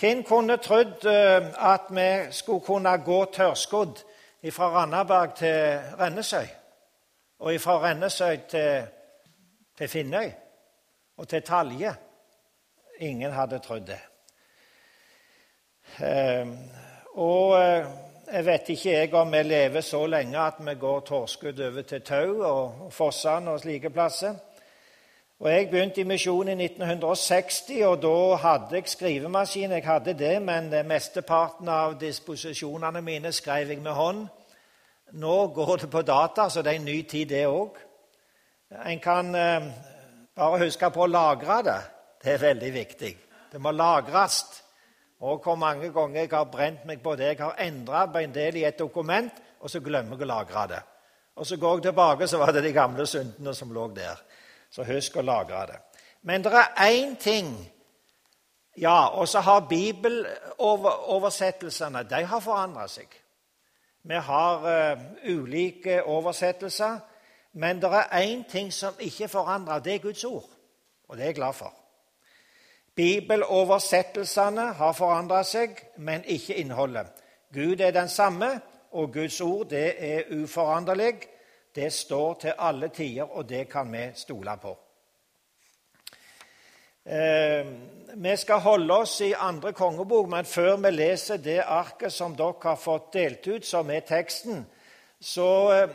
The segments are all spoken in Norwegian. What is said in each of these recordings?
Hvem kunne trodd eh, at vi skulle kunne gå tørrskodd fra Randaberg til Rennesøy? Og fra Rennesøy til, til Finnøy og til Talje? Ingen hadde trodd det. Eh, og eh, jeg vet ikke jeg om vi lever så lenge at vi går tårskudd over til Tau og Fossan og slike plasser. Og Jeg begynte i misjonen i 1960, og da hadde jeg skrivemaskin. Jeg hadde det, men mesteparten av disposisjonene mine skrev jeg med hånd. Nå går det på data, så det er en ny tid, det òg. En kan eh, bare huske på å lagre det. Det er veldig viktig. Det må lagres. Og hvor mange ganger jeg har brent meg på det. Jeg har endra på en del i et dokument, og så glemmer jeg å lagre det. Og så går jeg tilbake, så var det de gamle syndene som lå der. Så husk å lagre det. Men det er én ting Ja, og så har bibeloversettelsene De har forandra seg. Vi har uh, ulike oversettelser, men det er én ting som ikke er forandra. Det er Guds ord, og det er jeg glad for. Bibeloversettelsene har forandra seg, men ikke innholdet. Gud er den samme, og Guds ord det er uforanderlig det står til alle tider, og det kan vi stole på. Eh, vi skal holde oss i andre kongebok, men før vi leser det arket som dere har fått delt ut, som er teksten, så eh,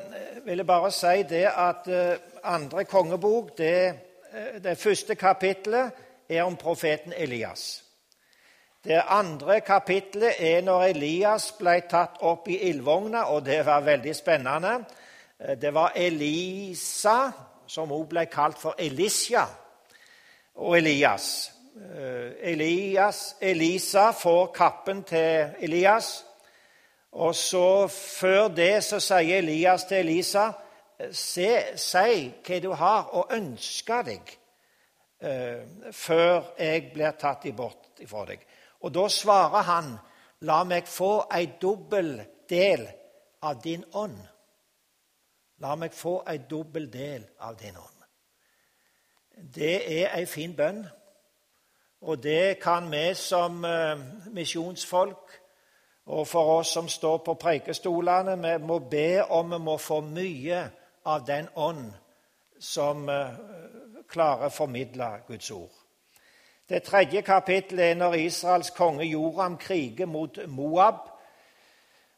vil jeg bare si det at eh, andre kongebok, det, eh, det første kapittelet, er om profeten Elias. Det andre kapittelet er når Elias ble tatt opp i ildvogna, og det var veldig spennende. Eh, det var Elisa, som også ble kalt for Elisha, og Elias. Eh, Elias, Elisa får kappen til Elias. Og så Før det så sier Elias til Elisa, Se, si hva du har, å ønske deg eh, før jeg blir tatt bort ifra deg. Og Da svarer han, la meg få ei dobbel del av din ånd. La meg få ei dobbel del av din ånd. Det er ei fin bønn, og det kan vi som uh, misjonsfolk og for oss som står på preikestolene, vi må be om vi må få mye av den ånd som uh, klarer å formidle Guds ord. Det tredje kapittelet er når Israels konge Joram kriger mot Moab.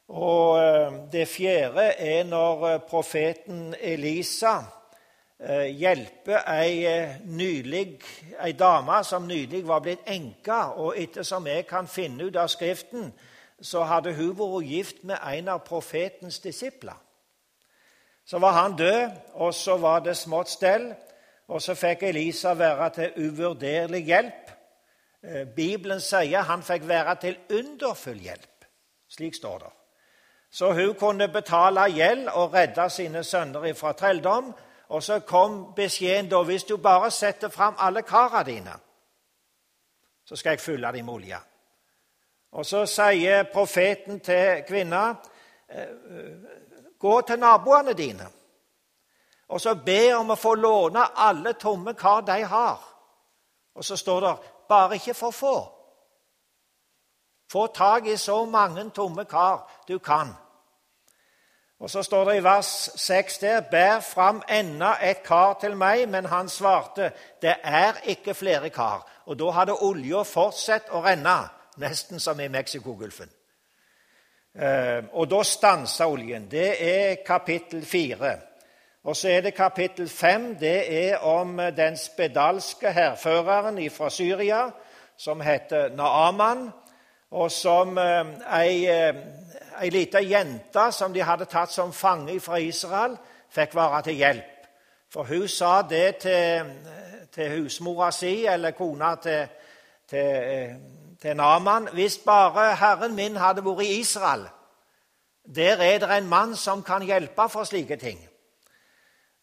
Og eh, det fjerde er når eh, profeten Elisa eh, hjelper ei, nylig, ei dame som nylig var blitt enke. Og ettersom jeg kan finne ut av Skriften, så hadde hun vært gift med en av profetens disipler. Så var han død, og så var det smått stell, og så fikk Elisa være til uvurderlig hjelp. Bibelen sier han fikk være til underfull hjelp. Slik står det. Så hun kunne betale gjeld og redde sine sønner fra trelldom. Og så kom beskjeden da hvis du bare setter fram alle karene dine, så skal jeg fylle dem med olje. Og så sier profeten til kvinna «Eh, gå til naboene dine og så be om å få låne alle tomme kar de har. Og så står det bare ikke for få. Få tak i så mange tomme kar du kan. Og Så står det i vers 6 der Bær fram enda et kar til meg. Men han svarte, det er ikke flere kar. Og da hadde olja fortsatt å renne, nesten som i Mexicogolfen. Eh, og da stansa oljen. Det er kapittel 4. Og så er det kapittel 5. Det er om den spedalske hærføreren fra Syria som heter Naaman, og som eh, ei eh, ei lita jente som de hadde tatt som fange fra Israel, fikk være til hjelp. For hun sa det til, til husmora si, eller kona til, til, til Naman Hvis bare herren min hadde vært i Israel Der er det en mann som kan hjelpe for slike ting.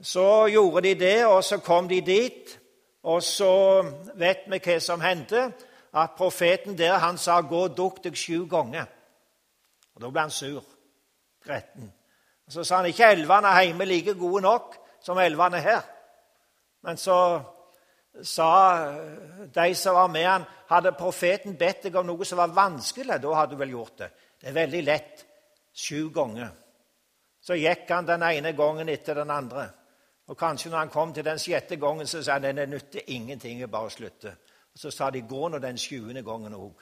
Så gjorde de det, og så kom de dit. Og så vet vi hva som hendte. At profeten der han sa 'gå og dukk deg sju ganger'. Og Da ble han sur. Gretten. Og Så sa han ikke elvene hjemme like gode nok som elvene her. Men så sa de som var med han, hadde profeten bedt deg om noe som var vanskelig, da hadde du vel gjort det. Det er veldig lett. Sju ganger. Så gikk han den ene gangen etter den andre. Og Kanskje når han kom til den sjette gangen, så sa han det nytter ingenting, jeg bare slutter. Og Så sa de gå nå den sjuende gangen òg.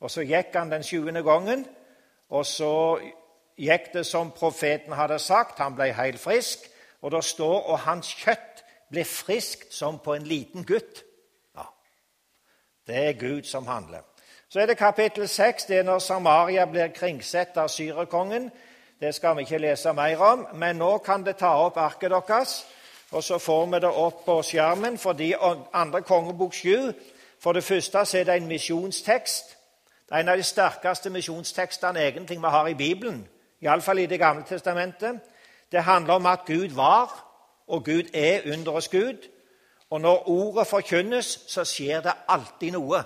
Og så gikk han den sjuende gangen, og så gikk det som profeten hadde sagt. Han ble helt frisk. Og det står og hans kjøtt ble friskt som på en liten gutt. Ja, Det er Gud som handler. Så er det kapittel 6, det er når Samaria blir kringsett av syrekongen. Det skal vi ikke lese mer om, men nå kan det ta opp arket deres. Og så får vi det opp på skjermen, fordi andre kongebok 7 For det første så er det en misjonstekst. Det er en av de sterkeste misjonstekstene egentlig vi har i Bibelen. Iallfall i Det gamle testamentet. Det handler om at Gud var, og Gud er underets Gud. Og når ordet forkynnes, så skjer det alltid noe.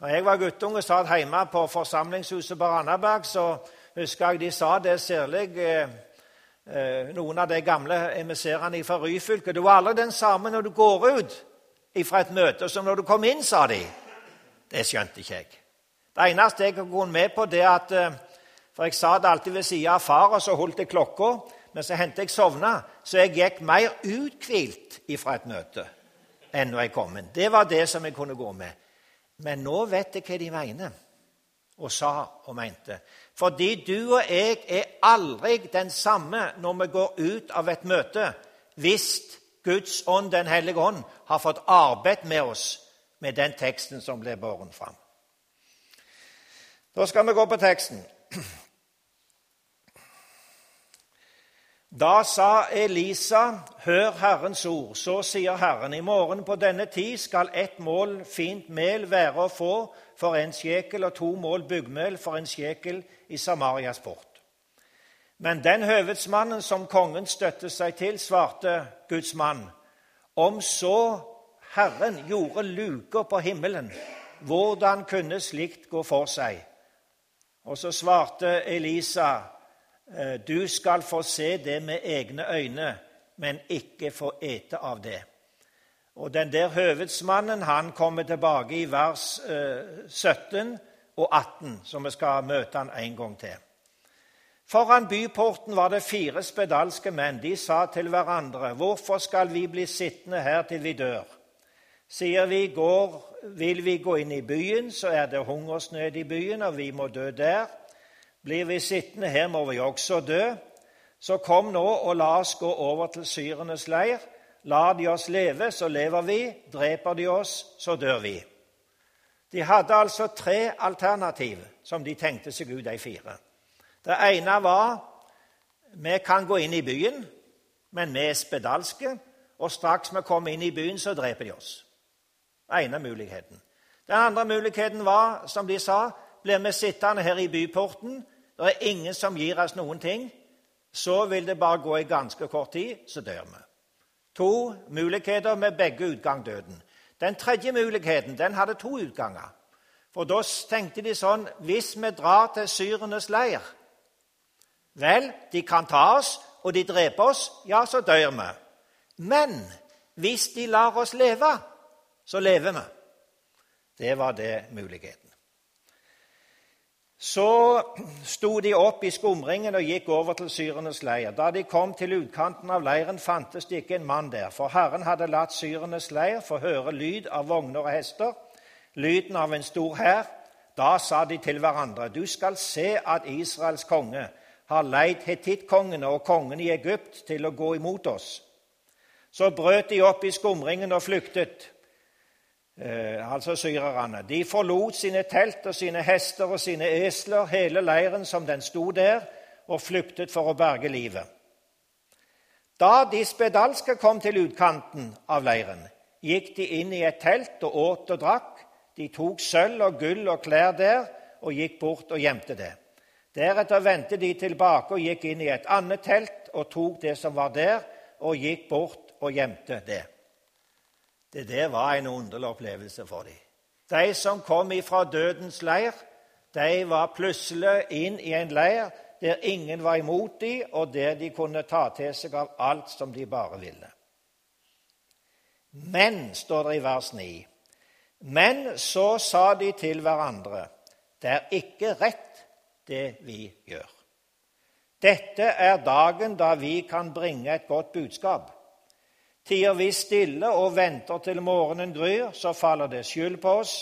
Når jeg var guttunge og satt hjemme på forsamlingshuset på Randaberg, så husker jeg de sa det særlig eh, eh, noen av de gamle emissærene fra Ryfylke. Du er aldri den samme når du går ut fra et møte som når du kom inn, sa de. Det skjønte ikke jeg. Det eneste jeg kunne gå med på, det at eh, For jeg satt alltid ved siden av far, og så holdt jeg klokka. Men så hendte jeg sovna, så jeg gikk mer uthvilt fra et møte enn når jeg kom inn. Det var det som jeg kunne gå med. Men nå vet jeg hva de mener og sa og mente. Fordi du og jeg er aldri den samme når vi går ut av et møte, hvis Guds ånd, Den hellige ånd, har fått arbeid med oss med den teksten som ble båren fram. Da skal vi gå på teksten. Da sa Elisa, hør Herrens ord. Så sier Herren, i morgen på denne tid skal ett mål fint mel være å få for en sjekel og to mål byggmel for en sjekel i Samarias port. Men den høvedsmannen som kongen støttet seg til, svarte Guds mann, om så Herren gjorde luker på himmelen, hvordan kunne slikt gå for seg? Og så svarte Elisa, Eh, du skal få se det med egne øyne, men ikke få ete av det. Og Den der høvedsmannen han kommer tilbake i vers 17 eh, og 18, så vi skal møte han en gang til. Foran byporten var det fire spedalske menn. De sa til hverandre, 'Hvorfor skal vi bli sittende her til vi dør?' Sier vi, går, 'Vil vi gå inn i byen, så er det hungersnød i byen, og vi må dø der.' Blir vi sittende her, må vi også dø. Så kom nå og la oss gå over til syrenes leir. Lar de oss leve, så lever vi. Dreper de oss, så dør vi. De hadde altså tre alternativ som de tenkte seg ut, de fire. Det ene var vi kan gå inn i byen, men vi er spedalske, og straks vi kommer inn i byen, så dreper de oss. Den ene muligheten. Den andre muligheten var, som de sa, blir vi sittende her i byporten, det er ingen som gir oss noen ting, så vil det bare gå i ganske kort tid, så dør vi. To muligheter med begge utgang døden. Den tredje muligheten den hadde to utganger. For da tenkte de sånn Hvis vi drar til syrenes leir Vel, de kan ta oss, og de dreper oss, ja, så dør vi. Men hvis de lar oss leve, så lever vi. Det var det muligheten. Så sto de opp i skumringen og gikk over til syrenes leir. Da de kom til utkanten av leiren, fantes det ikke en mann der, for Herren hadde latt syrenes leir få høre lyd av vogner og hester, lyden av en stor hær. Da sa de til hverandre, du skal se at Israels konge har leid hetittkongene og kongen i Egypt til å gå imot oss. Så brøt de opp i skumringen og flyktet eh, altså syrerne. De forlot sine telt og sine hester og sine esler, hele leiren som den sto der, og flyktet for å berge livet. Da de spedalske kom til utkanten av leiren, gikk de inn i et telt og åt og drakk. De tok sølv og gull og klær der og gikk bort og gjemte det. Deretter vendte de tilbake og gikk inn i et annet telt og tok det som var der, og gikk bort og gjemte det. Det der var en underlig opplevelse for dem. De som kom ifra dødens leir, de var plutselig inn i en leir der ingen var imot dem, og der de kunne ta til seg av alt som de bare ville. Men, står det i vers 9, men så sa de til hverandre, det er ikke rett, det vi gjør. Dette er dagen da vi kan bringe et godt budskap. Tier vi stille og venter til morgenen gryr, så faller det skyld på oss.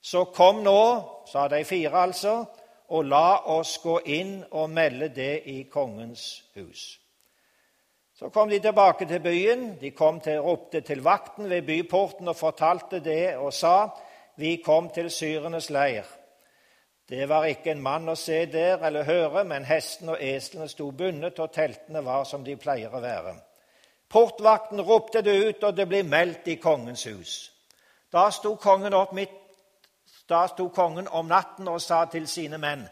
Så kom nå, sa de fire altså, og la oss gå inn og melde det i kongens hus. Så kom de tilbake til byen. De kom til, ropte til vakten ved byporten og fortalte det og sa, vi kom til syrenes leir. Det var ikke en mann å se der eller høre, men hestene og eslene sto bundet, og teltene var som de pleier å være. Portvakten ropte det ut, og det ble meldt i kongens hus. Da sto kongen opp midt da sto kongen om natten og sa til sine menn.: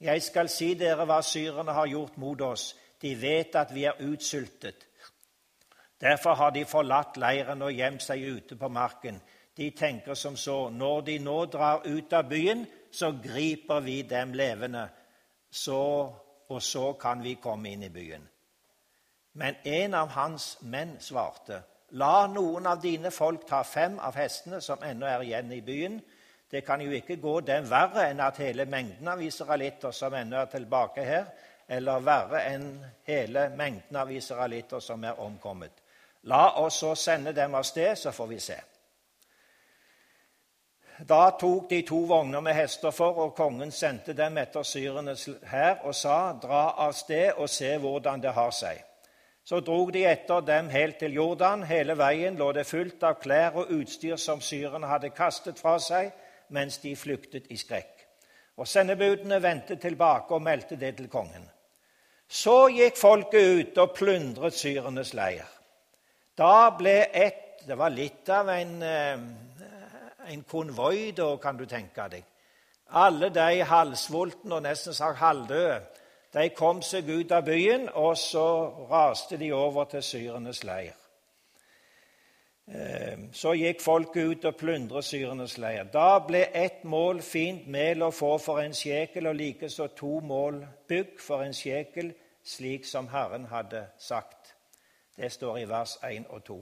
Jeg skal si dere hva syrerne har gjort mot oss. De vet at vi er utsultet. Derfor har de forlatt leiren og gjemt seg ute på marken. De tenker som så.: Når de nå drar ut av byen, så griper vi dem levende, så, og så kan vi komme inn i byen. Men en av hans menn svarte, La noen av dine folk ta fem av hestene som ennå er igjen i byen. Det kan jo ikke gå dem verre enn at hele mengden av israelitter som ennå er tilbake her, eller verre enn hele mengden av israelitter som er omkommet. La oss så sende dem av sted, så får vi se. Da tok de to vogner med hester for, og kongen sendte dem etter syrenes hær og sa, dra av sted og se hvordan det har seg. Så drog de etter dem helt til Jordan. Hele veien lå det fullt av klær og utstyr som syrerne hadde kastet fra seg mens de flyktet i skrekk. Og sendebudene vendte tilbake og meldte det til kongen. Så gikk folket ut og plundret syrenes leir. Da ble et Det var litt av en eh, en konvoi, da, kan du tenke deg. Alle de halvsvultne og nesten sagt halvdøde, de kom seg ut av byen, og så raste de over til syrenes leir. Ehm, så gikk folket ut og plyndret syrenes leir. Da ble ett mål fint mel å få for en sjekel, og likeså to mål bygg for en sjekel, slik som Herren hadde sagt. Det står i vers 1 og 2.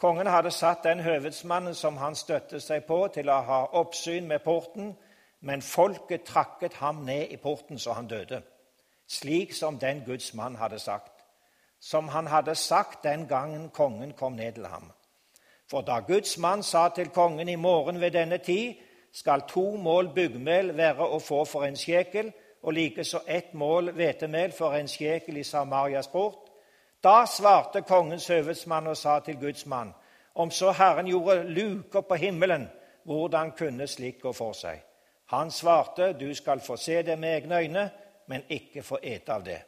Kongen hadde satt den høvedsmannen som han støttet seg på, til å ha oppsyn med porten, men folket trakket ham ned i porten så han døde, slik som den Guds mann hadde sagt, som han hadde sagt den gangen kongen kom ned til ham. For da Guds mann sa til kongen i morgen ved denne tid, skal to mål byggmel være å få for en sjekel, og likeså ett mål hvetemel for en sjekel i Samarias port, da svarte kongens høvedsmann og sa til Guds mann, om så Herren gjorde luker på himmelen, hvordan kunne slikt gå for seg? Han svarte, du skal få se det med egne øyne, men ikke få ete av det.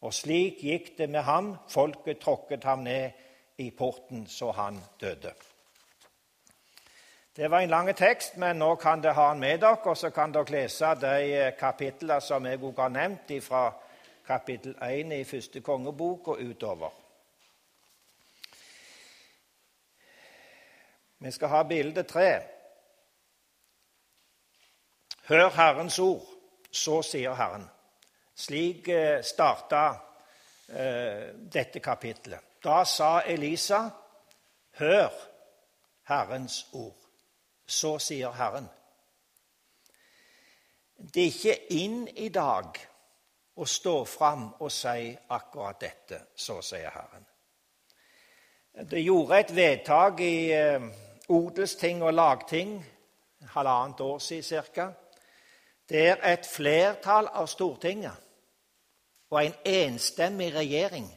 Og slik gikk det med ham, folket tråkket ham ned i porten så han døde. Det var en lang tekst, men nå kan dere ha den med dere, og så kan dere lese de kapitlene som jeg også har nevnt fra kapittel 1 i første kongebok og utover. Vi skal ha bilde tre. Hør Herrens ord, så sier Herren. Slik eh, starta eh, dette kapitlet. Da sa Elisa, hør Herrens ord. Så sier Herren. Det er ikke inn i dag å stå fram og si akkurat dette. Så sier Herren. Det gjorde et vedtak i eh, odelsting og lagting halvannet år siden ca. Der et flertall av Stortinget og en enstemmig regjering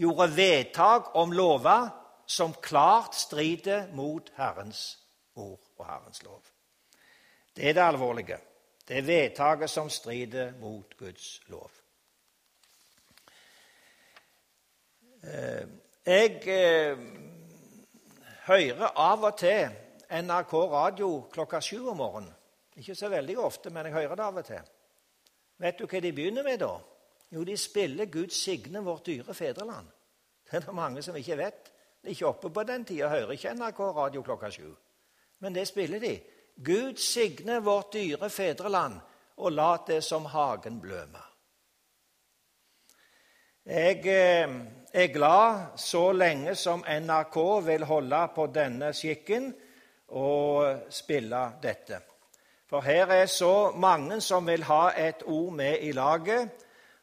gjorde vedtak om lover som klart strider mot Herrens ord og Herrens lov. Det er det alvorlige. Det er vedtaket som strider mot Guds lov. Eh, jeg eh, hører av og til NRK radio klokka sju om morgenen. Ikke så veldig ofte, men jeg hører det av og til. Vet du hva de begynner med da? Jo, de spiller 'Gud signe vårt dyre fedreland'. Det er det mange som ikke vet. De er ikke oppe på den tida, hører ikke NRK radio klokka sju. Men det spiller de. Gud signe vårt dyre fedreland, og la det som hagen bløme. Jeg eh, er glad så lenge som NRK vil holde på denne skikken og spille dette. For her er så mange som vil ha et ord med i laget.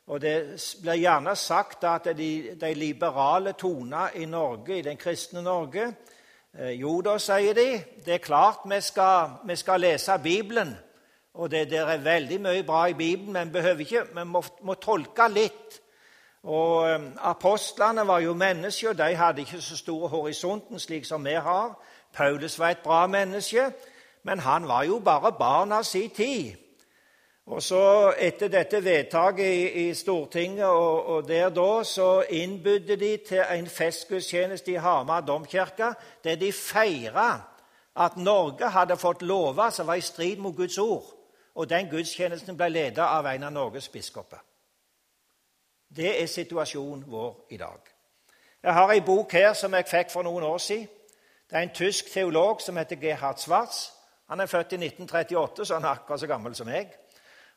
Og det blir gjerne sagt at de, de liberale toner i Norge, i den kristne Norge Jo da, sier de, det er klart vi skal, vi skal lese Bibelen. Og det, der er veldig mye bra i Bibelen, men vi, ikke, vi må, må tolke litt. Og um, Apostlene var jo mennesker, de hadde ikke så store horisonten slik som vi har. Paulus var et bra menneske, men han var jo bare barn av sin tid. Og så Etter dette vedtaket i, i Stortinget og, og, der da, så innbydde de til en festgudstjeneste i Hamar domkirke, der de feira at Norge hadde fått lover som var i strid mot Guds ord. Og den gudstjenesten ble ledet av en av Norges biskoper. Det er situasjonen vår i dag. Jeg har ei bok her som jeg fikk for noen år siden. Det er en tysk teolog som heter Gerhard Schwarz. Han er født i 1938, så han er akkurat så gammel som meg.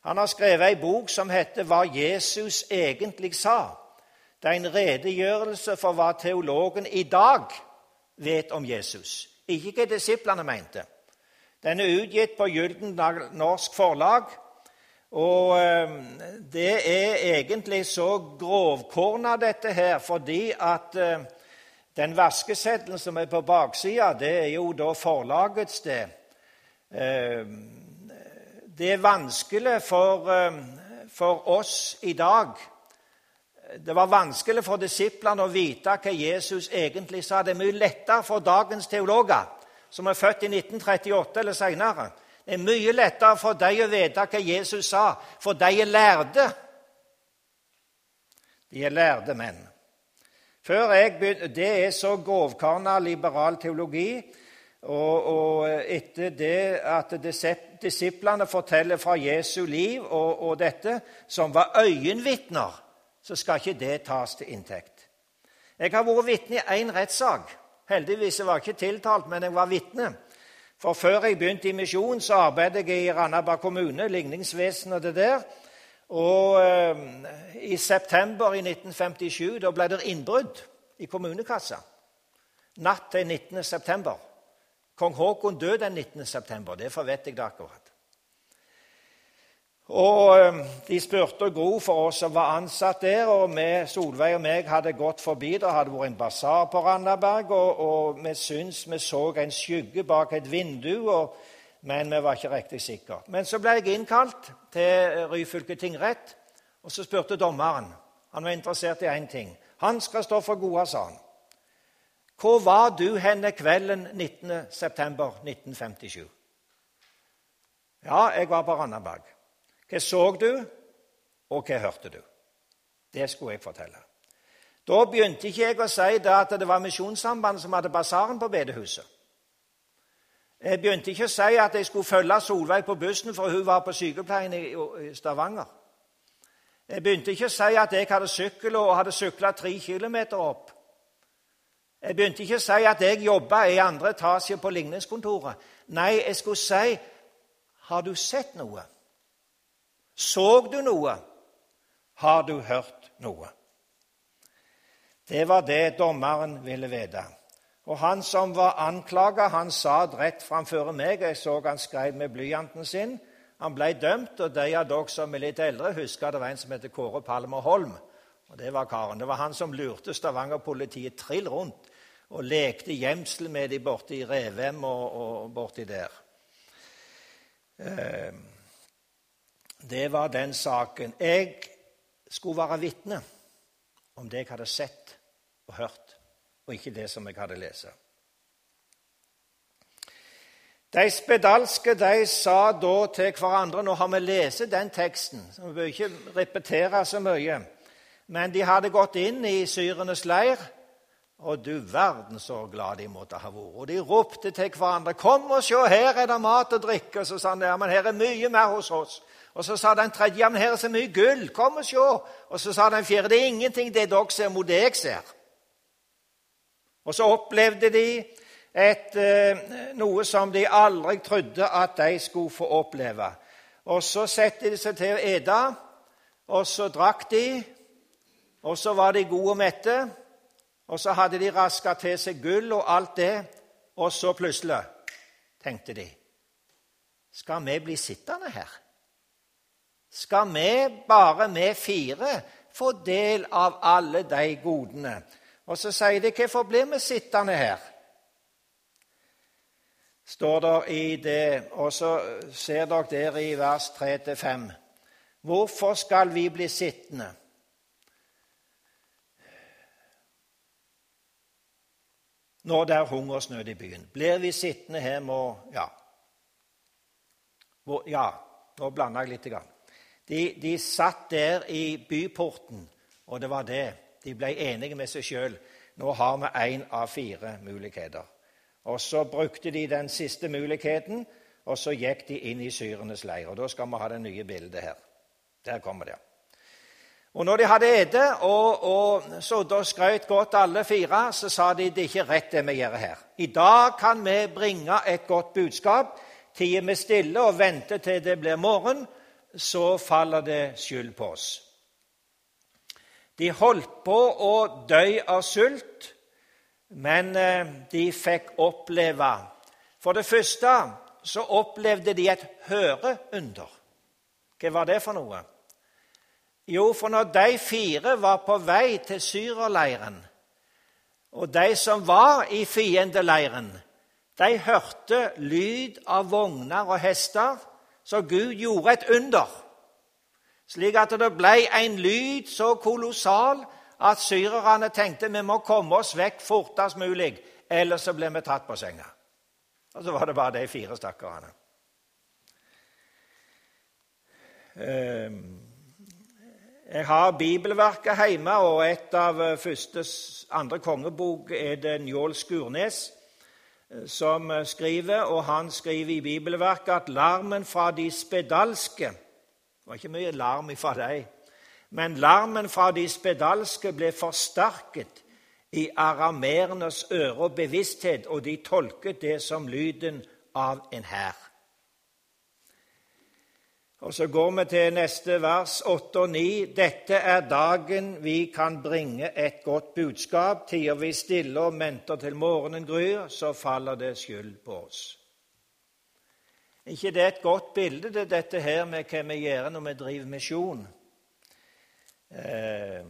Han har skrevet ei bok som heter 'Hva Jesus egentlig sa'. Det er en redegjørelse for hva teologen i dag vet om Jesus. Ikke hva disiplene mente. Den er utgitt på Gylden norsk forlag. Og eh, det er egentlig så grovkorna, dette her, fordi at eh, den vaskeseddelen som er på baksida, det er jo da forlagets det. Eh, det er vanskelig for, for oss i dag Det var vanskelig for disiplene å vite hva Jesus egentlig sa. Det er mye lettere for dagens teologer, som er født i 1938 eller senere det er mye lettere for deg å vite hva Jesus sa, for de er lærde. De er lærde menn. Før jeg begynte, Det er så grovkarna liberal teologi. Og, og, etter det at disiplene forteller fra Jesu liv og, og dette, som var øyenvitner, så skal ikke det tas til inntekt. Jeg har vært vitne i én rettssak. Heldigvis var jeg ikke tiltalt, men jeg var vitne. For før jeg begynte i misjon, så arbeidet jeg i Randaberg kommune, ligningsvesen og det der. Og eh, i september i 1957 da ble det innbrudd i kommunekassa. Natt til 19. september. Kong Haakon døde den 19. september. Derfor vet jeg det akkurat. Og ehm, De spurte Gro for oss som var ansatt der, og vi, Solveig og meg hadde gått forbi. Det hadde vært en basar på Randaberg, og, og vi syntes vi så en skygge bak et vindu, og, men vi var ikke riktig sikre. Men så ble jeg innkalt til Ryfylke tingrett, og så spurte dommeren. Han var interessert i én ting. Han skal stå for gode, sa han. Hvor var du henne kvelden 19.9.1957? Ja, jeg var på Randaberg. Hva så du, og hva hørte du? Det skulle jeg fortelle. Da begynte ikke jeg å si det at det var Misjonssambandet som hadde basaren på bedehuset. Jeg begynte ikke å si at jeg skulle følge Solveig på bussen, for hun var på sykepleien i Stavanger. Jeg begynte ikke å si at jeg hadde sykkel og hadde sykla tre kilometer opp. Jeg begynte ikke å si at jeg jobba i andre etasje på ligningskontoret. Nei, jeg skulle si Har du sett noe? Så du noe? Har du hørt noe? Det var det dommeren ville vite. Og han som var anklaga, han sa rett framfor meg Jeg så han skrev med blyanten sin. Han ble dømt, og de av dere som er litt eldre, husker det var en som heter Kåre Palmer Holm. Og Det var karen. Det var han som lurte Stavanger-politiet trill rundt og lekte gjemsel med dem borte i Revem og, og borti der. Eh, det var den saken. Jeg skulle være vitne om det jeg hadde sett og hørt, og ikke det som jeg hadde lest. De spedalske de sa da til hverandre Nå har vi lest den teksten, så vi bør ikke repetere så mye. Men de hadde gått inn i syrenes leir, og du verden så glad de måtte ha vært. Og de ropte til hverandre 'Kom og se, her er det mat og drikke.' Og så sa han ja, men her er mye mer hos oss. Og så sa den tredje ja, men her er så mye gull, kom og se. Og så sa den fjerde det er ingenting det dere ser, mot det jeg ser. Og så opplevde de et, eh, noe som de aldri trodde at de skulle få oppleve. Og så setter de seg til å ete, og så drakk de, og så var de gode og mette. Og så hadde de raska til seg gull og alt det, og så plutselig tenkte de Skal vi bli sittende her? Skal vi, bare vi fire, få del av alle de godene? Og så sier de, hvorfor blir vi sittende her? Står der i det, og så ser dere der i vers 3-5. Hvorfor skal vi bli sittende? Når det er hungersnød i byen. Blir vi sittende her må Ja. Ja, nå blander jeg litt. De, de satt der i byporten, og det var det. De ble enige med seg sjøl. Nå har vi én av fire muligheter. Og Så brukte de den siste muligheten, og så gikk de inn i syrenes leir. Og Da skal vi ha det nye bildet her. Der kommer det. Og når de hadde ete og, og sittet og skrøt godt alle fire, så sa de det er ikke rett det vi gjør her. I dag kan vi bringe et godt budskap. Tider vi stille og venter til det blir morgen, så faller det skyld på oss. De holdt på å dø av sult, men eh, de fikk oppleve For det første så opplevde de et høreunder. Hva var det for noe? Jo, for når de fire var på vei til syrerleiren, og de som var i fiendeleiren, de hørte lyd av vogner og hester, så Gud gjorde et under, slik at det ble en lyd så kolossal at syrerne tenkte vi må komme oss vekk fortest mulig, ellers så blir vi tatt på senga. Og så var det bare de fire stakkarene. Um, jeg har bibelverket hjemme, og et av eh, første, andre kongebok er det Njål Skurnes eh, som eh, skriver, og han skriver i bibelverket at larmen fra de spedalske Det var ikke mye larm fra dem, men larmen fra de spedalske ble forsterket i arameernes øre og bevissthet, og de tolket det som lyden av en hær. Og Så går vi til neste vers, 8 og 9. Dette er dagen vi kan bringe et godt budskap. Tider vi stille og venter til morgenen gryr, så faller det skyld på oss. ikke det et godt bilde, det dette her med hva vi gjør når vi driver misjon? Eh,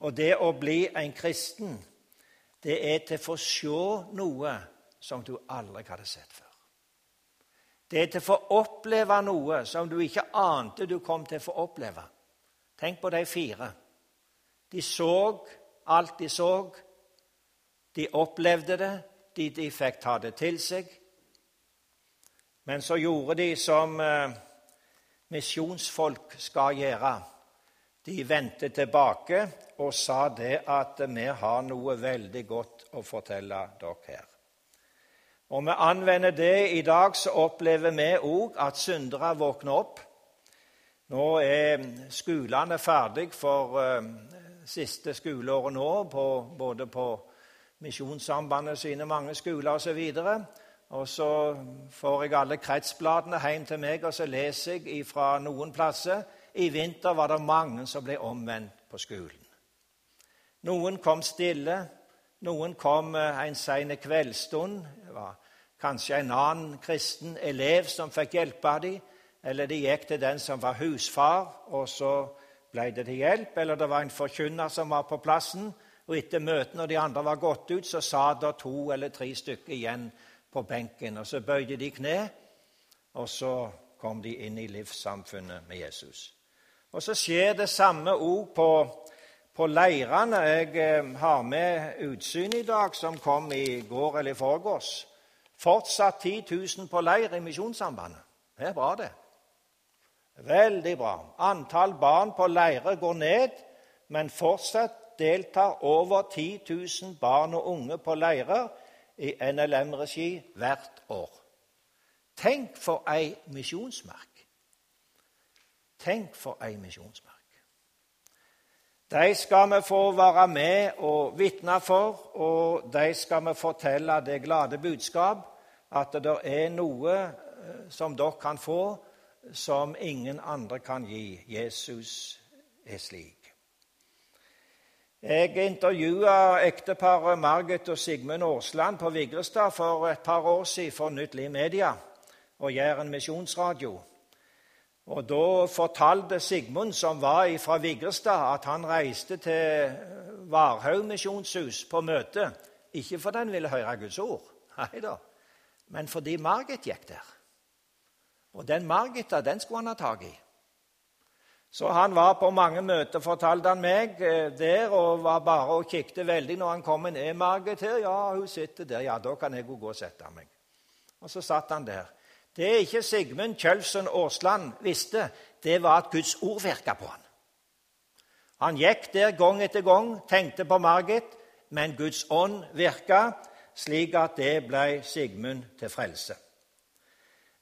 og det å bli en kristen, det er til å få se noe som du aldri hadde sett før. Det er til å få oppleve noe som du ikke ante du kom til å få oppleve. Tenk på de fire. De så alt de så. De opplevde det, de, de fikk ta det til seg. Men så gjorde de som eh, misjonsfolk skal gjøre. De vendte tilbake og sa det at vi har noe veldig godt å fortelle dere her. Og vi anvender det i dag, så opplever vi òg at syndere våkner opp. Nå er skolene ferdig for uh, siste skoleåret nå, på, både på Misjonssambandet sine mange skoler osv. Og så får jeg alle kretsbladene hjem til meg, og så leser jeg fra noen plasser. I vinter var det mange som ble omvendt på skolen. Noen kom stille, noen kom eh, en sen kveldsstund. Det var kanskje en annen kristen elev som fikk hjelpe dem, eller de gikk til den som var husfar, og så ble det til hjelp, eller det var en forkynner som var på plassen, og etter møtet når de andre var gått ut, så sa det to eller tre stykker igjen på benken, og så bøyde de kne, og så kom de inn i livssamfunnet med Jesus. Og så skjer det samme òg på, på leirene. Jeg eh, har med utsyn i dag, som kom i går eller i forgårs. Fortsatt 10 000 på leir i Misjonssambandet. Det er bra, det. Veldig bra. Antall barn på leirer går ned, men fortsatt deltar over 10 000 barn og unge på leirer i NLM-regi hvert år. Tenk for ei misjonsmerk! Tenk for ei misjonsmerk. De skal vi få være med og vitne for, og de skal vi fortelle det glade budskap at det er noe eh, som dere kan få som ingen andre kan gi. Jesus er slik. Jeg intervjua ekteparet Margit og Sigmund Aasland på Vigrestad for et par år siden for Nytt Media og Jæren misjonsradio. Og Da fortalte Sigmund, som var fra Vigrestad, at han reiste til Varhaug misjonshus på møte. Ikke fordi han ville høre Guds ord, nei da, men fordi Margit gikk der. Og den Margita, den skulle han ha tak i. Så han var på mange møter, fortalte han meg, eh, der, og var bare og kikket veldig når han kom inn. 'Er Margit her?' 'Ja, hun sitter der.' 'Ja, da kan jeg gå og sette meg.' Og så satt han der. Det ikke Sigmund Kjølsen Aasland visste, det var at Guds ord virka på han. Han gikk der gang etter gang, tenkte på Margit, men Guds ånd virka, slik at det ble Sigmund til frelse.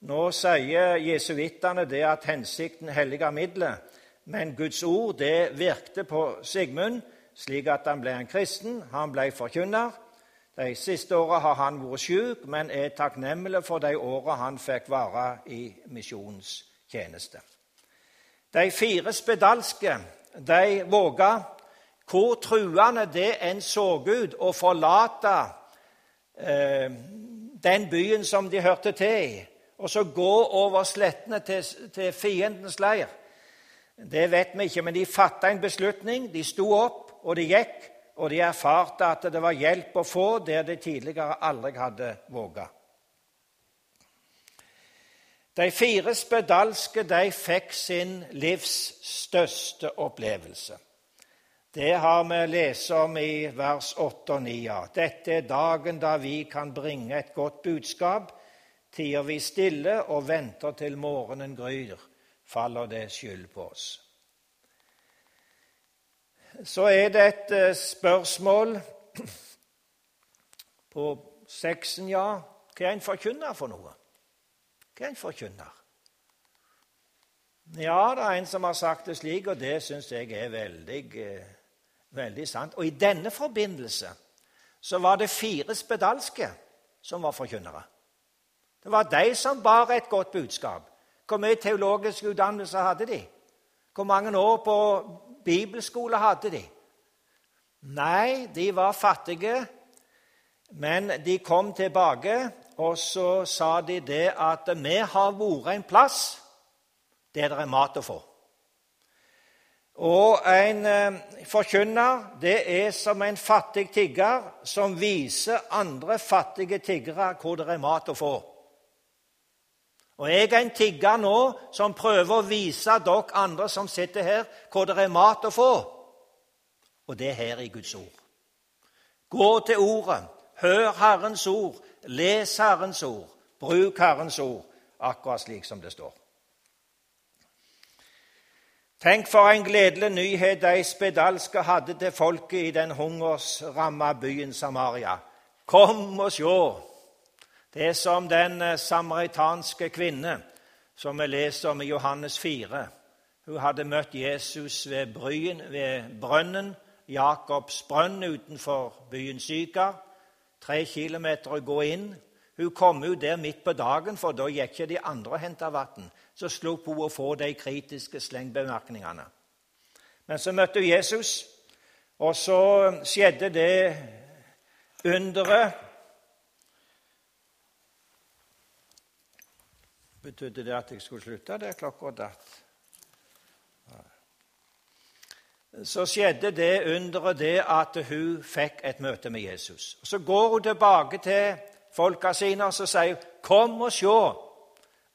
Nå sier jesuittene det at hensikten helliger middelet, men Guds ord det virkte på Sigmund slik at han ble en kristen. Han ble forkynner. De siste åra har han vært syk, men er takknemlig for de åra han fikk være i misjonstjeneste. De fire spedalske de våga, hvor truende det enn så ut, å forlate den byen som de hørte til i, og så gå over slettene til, til fiendens leir. Det vet vi ikke, men de fatta en beslutning. De sto opp, og de gikk, og de erfarte at det var hjelp å få der de tidligere aldri hadde våga. De fire spedalske de fikk sin livs største opplevelse. Det har vi lest om i vers 8 og 9. Dette er dagen da vi kan bringe et godt budskap. Tider vi stille og venter til morgenen gryr, faller det skyld på oss. Så er det et eh, spørsmål på seksen, ja. Hva er en forkynner for noe? Hva er en forkynner? Ja, det er en som har sagt det slik, og det syns jeg er veldig eh, Veldig sant. Og i denne forbindelse så var det fire spedalske som var forkynnere. Det var de som bar et godt budskap. Hvor mye teologisk utdannelse hadde de? Hvor mange år på bibelskole hadde de? Nei, de var fattige, men de kom tilbake, og så sa de det at vi har vært en plass der det er mat å få. Og en eh, forkynner det er som en fattig tigger som viser andre fattige tiggere hvor det er mat å få. Og jeg er en tigger nå som prøver å vise dere andre som sitter her, hvor det er mat å få. Og det er her i Guds ord. Gå til Ordet, hør Herrens ord, les Herrens ord, bruk Herrens ord, akkurat slik som det står. Tenk for en gledelig nyhet de spedalske hadde til folket i den hungersramma byen Samaria. Kom og sjå! Det er som den eh, samaritanske kvinne som vi leser om i Johannes 4. Hun hadde møtt Jesus ved, bryen, ved brønnen, Jakobs brønn utenfor byen Sykar. Tre kilometer å gå inn. Hun kom ut der midt på dagen, for da gikk ikke de andre og henta vann. Så slapp hun å få de kritiske slengbemerkningene. Men så møtte hun Jesus, og så skjedde det underet Betydde det at jeg skulle slutte? Det er klokka datt. Så skjedde det underet det at hun fikk et møte med Jesus. Så går hun tilbake til folka sine og så sier 'Kom og se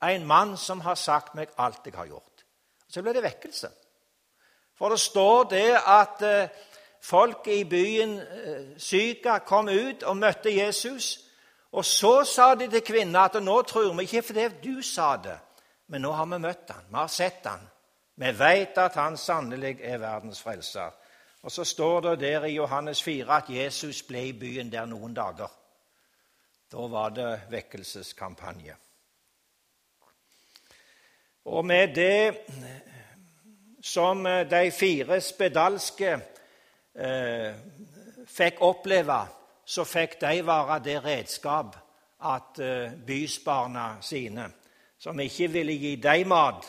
en mann som har sagt meg alt jeg har gjort'. Så ble det vekkelse. For det står det at eh, folk i byen eh, Syka kom ut og møtte Jesus. Og så sa de til kvinnen at nå tror vi ikke fordi du sa det, men nå har vi møtt han, vi har sett han. Vi vet at han sannelig er verdens frelser. Og så står det der i Johannes 4 at Jesus ble i byen der noen dager. Da var det vekkelseskampanje. Og med det som de fire spedalske eh, fikk oppleve, så fikk de være det redskap at eh, bysbarna sine, som ikke ville gi dem mat,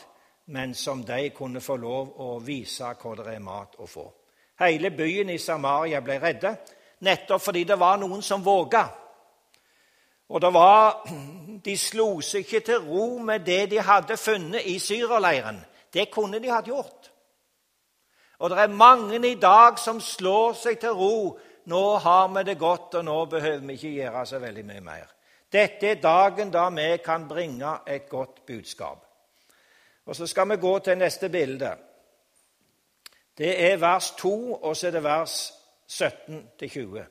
men som de kunne få lov å vise hvor det er mat å få. Hele byen i Samaria ble redde, nettopp fordi det var noen som våga. Og det var, De slo seg ikke til ro med det de hadde funnet i syrerleiren. Det kunne de hatt gjort. Og det er mange i dag som slår seg til ro. Nå har vi det godt, og nå behøver vi ikke gjøre så veldig mye mer. Dette er dagen da vi kan bringe et godt budskap. Og Så skal vi gå til neste bilde. Det er vers 2, og så er det vers 17-20.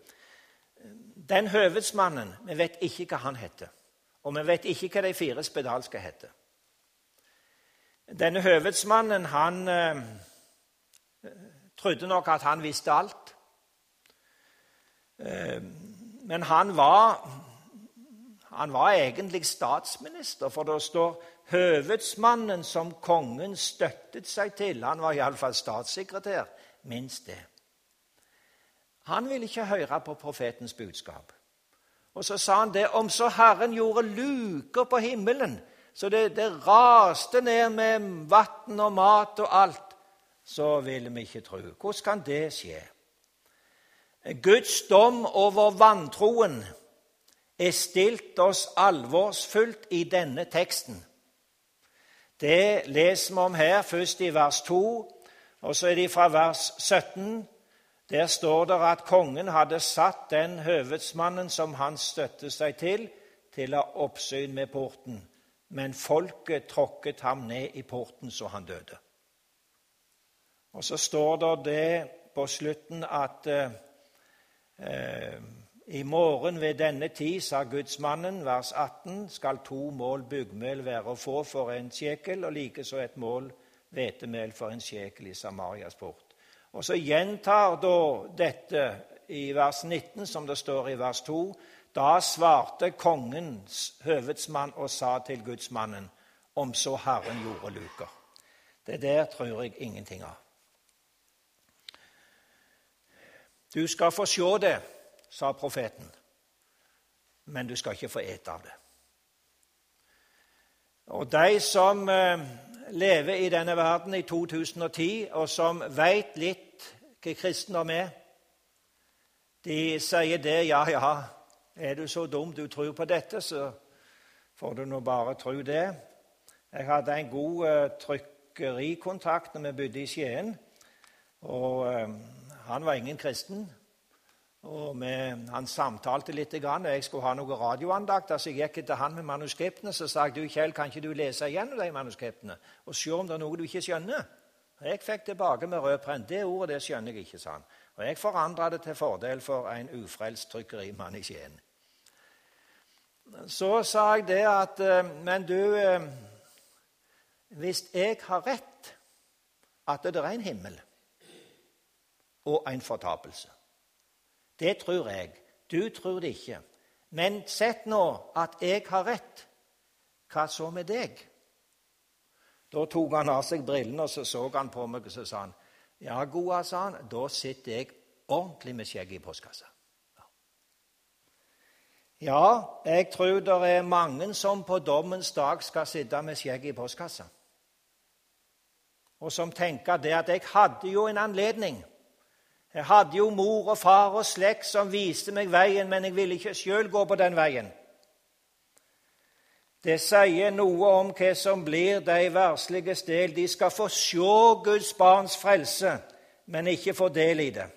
Den høvedsmannen Vi vet ikke hva han heter. Og vi vet ikke hva de fire spedalske heter. Denne høvedsmannen han eh, trodde nok at han visste alt. Eh, men han var, han var egentlig statsminister, for det står 'høvedsmannen som kongen støttet seg til'. Han var iallfall statssekretær. Minst det. Han ville ikke høre på profetens budskap. Og så sa han det om så Herren gjorde luker på himmelen, så det, det raste ned med vann og mat og alt så ville vi ikke tro. Hvordan kan det skje? Guds dom over vantroen er stilt oss alvorsfullt i denne teksten. Det leser vi om her, først i vers 2, og så er det fra vers 17. Der står det at kongen hadde satt den høvedsmannen som han støtte seg til, til å ha oppsyn med porten, men folket tråkket ham ned i porten så han døde. Og så står det det på slutten at eh, i morgen ved denne tid, sa gudsmannen, vers 18, skal to mål byggmel være å få for en sjekel, og likeså et mål hvetemel for en sjekel i Samarias port. Og så gjentar da dette i vers 19, som det står i vers 2. Da svarte kongens høvedsmann og sa til gudsmannen, om så Herren gjorde luker. Det der tror jeg ingenting av. Du skal få se det, sa profeten, men du skal ikke få ete av det. Og de som eh, lever i denne verden i 2010, og som veit litt hva kristendom er, de sier det, ja, ja, er du så dum du tror på dette, så får du nå bare tro det. Jeg hadde en god uh, trykkerikontakt når vi bodde i Skien. Og uh, han var ingen kristen. Og vi, Han samtalte litt. og Jeg skulle ha noen radioandakt. så jeg gikk til han med manuskriptene. Så sa jeg du, Kjell, kan ikke du lese igjennom de manuskriptene og se om det er noe du ikke skjønner? Og Jeg fikk tilbake med rød prent. Det ordet det skjønner jeg ikke, sa han. Og jeg forandra det til fordel for en ufrelst trykkerimann i Skien. Så sa jeg det at eh, Men du, eh, hvis jeg har rett at det er en himmel og en fortapelse. Det tror jeg. Du tror det ikke. Men sett nå at jeg har rett. Hva så med deg? Da tok han av seg brillene og så så han på meg og så sa han, ja, gode, sa han, da sitter jeg ordentlig med skjegget i postkassa. Ja, jeg tror det er mange som på dommens dag skal sitte med skjegget i postkassa. Og som tenker det at jeg hadde jo en anledning. Jeg hadde jo mor og far og slekt som viste meg veien, men jeg ville ikke sjøl gå på den veien. Det sier noe om hva som blir de versliges del. De skal få se Guds barns frelse, men ikke få del i det.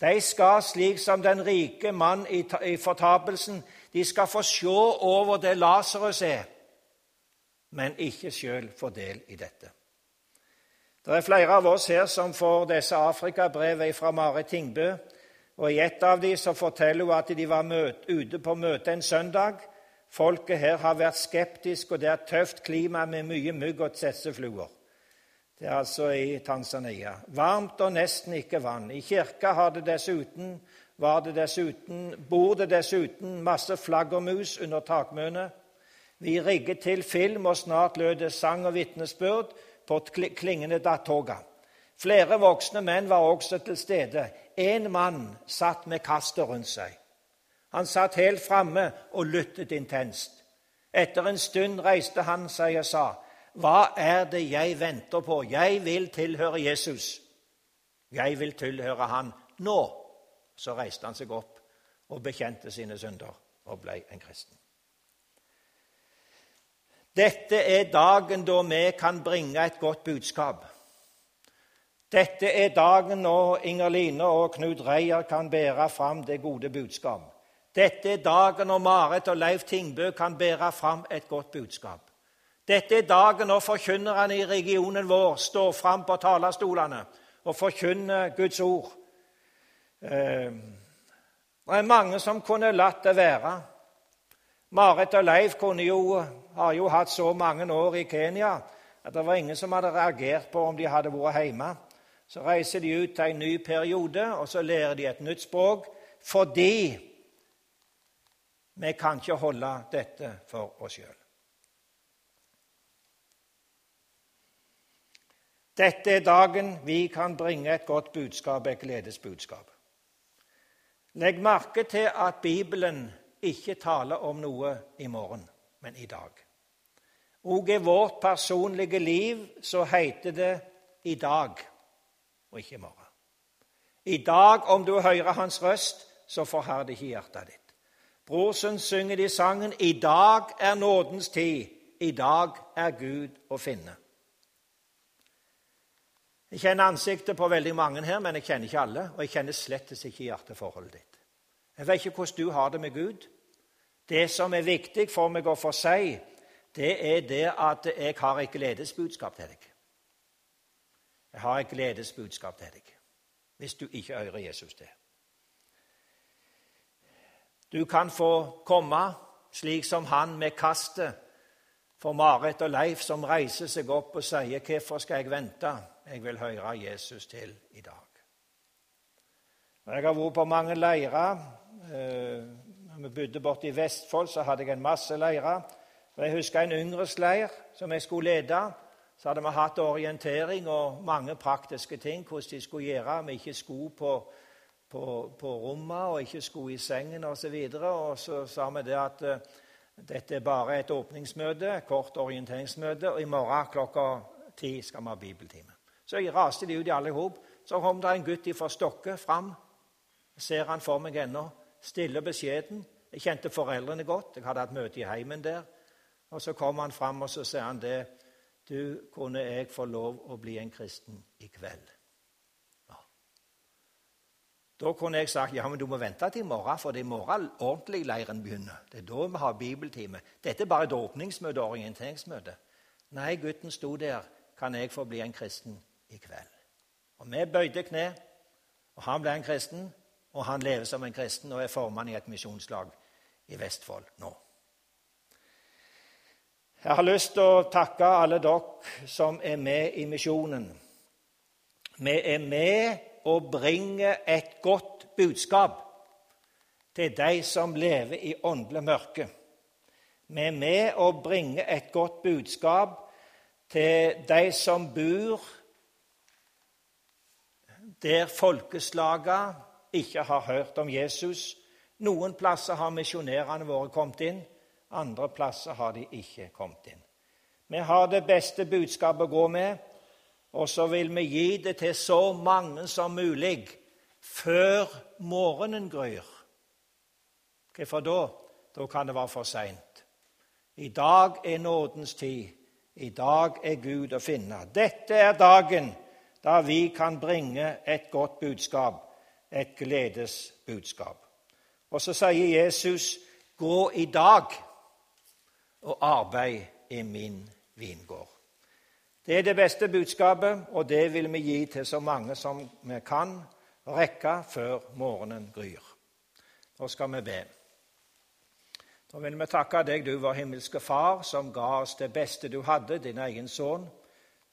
De skal, slik som den rike mann i, fortapelsen, de skal få se over det Lasarus er, men ikke sjøl få del i dette. Det er flere av oss her som får disse Afrikabrev fra Marit Tingbø. og I et av dem forteller hun at de var ute på møte en søndag. Folket her har vært skeptisk, og det er tøft klima med mye mygg og tsetsefluer. Det er altså i Tanzania. Varmt og nesten ikke vann. I kirka har det dessuten, var det dessuten, bor det dessuten masse flaggermus under takmønet. Vi rigget til film, og snart lød det sang og vitnesbyrd på klingende datoga. Flere voksne menn var også til stede. En mann satt med kastet rundt seg. Han satt helt framme og lyttet intenst. Etter en stund reiste han seg og sa, 'Hva er det jeg venter på? Jeg vil tilhøre Jesus.' Jeg vil tilhøre Han nå. Så reiste han seg opp og bekjente sine synder og ble en kristen. Dette er dagen da vi kan bringe et godt budskap. Dette er dagen når Inger Line og Knut Reier kan bære fram det gode budskap. Dette er dagen når Marit og Leif Tingbø kan bære fram et godt budskap. Dette er dagen når forkynnerne i regionen vår står fram på talerstolene og forkynner Guds ord. Eh, det er mange som kunne latt det være. Marit og Leif jo, har jo hatt så mange år i Kenya at det var ingen som hadde reagert på om de hadde vært hjemme. Så reiser de ut til en ny periode, og så lærer de et nytt språk fordi vi kan ikke holde dette for oss sjøl. Dette er dagen vi kan bringe et godt budskap, et gledesbudskap. Legg merke til at Bibelen ikke taler om noe i morgen, men i dag. Og i vårt personlige liv så heter det 'i dag' og ikke i morgen. I dag, om du hører hans røst, så forherd ikke hjertet ditt. Brorsen synger de sangen 'I dag er nådens tid'. I dag er Gud å finne. Jeg kjenner ansiktet på veldig mange her, men jeg kjenner ikke alle. Og jeg kjenner slett ikke hjerteforholdet ditt. Jeg vet ikke hvordan du har det med Gud. Det som er viktig for meg å få si, det er det at jeg har et gledesbudskap til deg. Jeg har et gledesbudskap til deg hvis du ikke hører Jesus til. Du kan få komme slik som han med kastet for Marit og Leif, som reiser seg opp og sier, 'Hvorfor skal jeg vente? Jeg vil høre Jesus til i dag.' Jeg har vært på mange leirer. Eh, når vi bodde borte i Vestfold, så hadde jeg en masse leirer. Jeg husker en yngresleir som jeg skulle lede. Så hadde vi hatt orientering og mange praktiske ting, hvordan de skulle gjøre med ikke sko på, på, på rommet og ikke sko i sengen osv. Og, og så sa vi det at uh, dette er bare et åpningsmøte, kort orienteringsmøte, og i morgen klokka ti skal vi ha bibeltime. Så jeg raste de ut alle hop. Så kom det en gutt fra Stokke fram. Ser han for meg ennå. Stille og beskjeden. Jeg kjente foreldrene godt. Jeg hadde hatt møte i heimen der. Og Så kom han fram og så sier han det du, kunne jeg få lov å bli en kristen i kveld? Da kunne jeg sagt ja, men du må vente til i morgen, for det er i morgen ordentlig leiren begynner. Det er da vi har bibeltime. Dette er bare et åpningsmøte og orienteringsmøte. Nei, gutten sto der. Kan jeg få bli en kristen i kveld? Og Vi bøyde kne, og han ble en kristen. Og han lever som en kristen og er formann i et misjonslag i Vestfold nå. Jeg har lyst til å takke alle dere som er med i misjonen. Vi er med og bringer et godt budskap til de som lever i åndelig mørke. Vi er med og bringer et godt budskap til de som bor der folkeslagene ikke har hørt om Jesus. Noen plasser har misjonærene våre kommet inn. Andre plasser har de ikke kommet inn. Vi har det beste budskapet å gå med, og så vil vi gi det til så mange som mulig før morgenen gryr. Hvorfor da? Da kan det være for seint. I dag er nådens tid. I dag er Gud å finne. Dette er dagen da vi kan bringe et godt budskap, et gledesbudskap. Og så sier Jesus, 'Gå i dag' og arbeid i min vingård. Det er det beste budskapet, og det vil vi gi til så mange som vi kan rekke før morgenen gryr. Nå skal vi be. Da vil vi takke deg, du vår himmelske Far, som ga oss det beste du hadde, din egen sønn.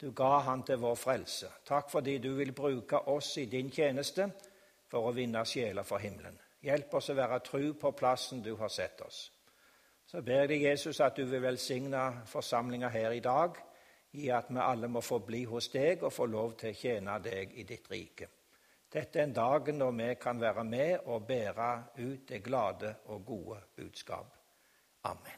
Du ga han til vår frelse. Takk fordi du vil bruke oss i din tjeneste for å vinne sjeler for himmelen. Hjelp oss å være tru på plassen du har sett oss. Så ber jeg deg, Jesus, at du vil velsigne forsamlinga her i dag i at vi alle må få bli hos deg og få lov til å tjene deg i ditt rike. Dette er en dag når vi kan være med og bære ut det glade og gode budskap. Amen.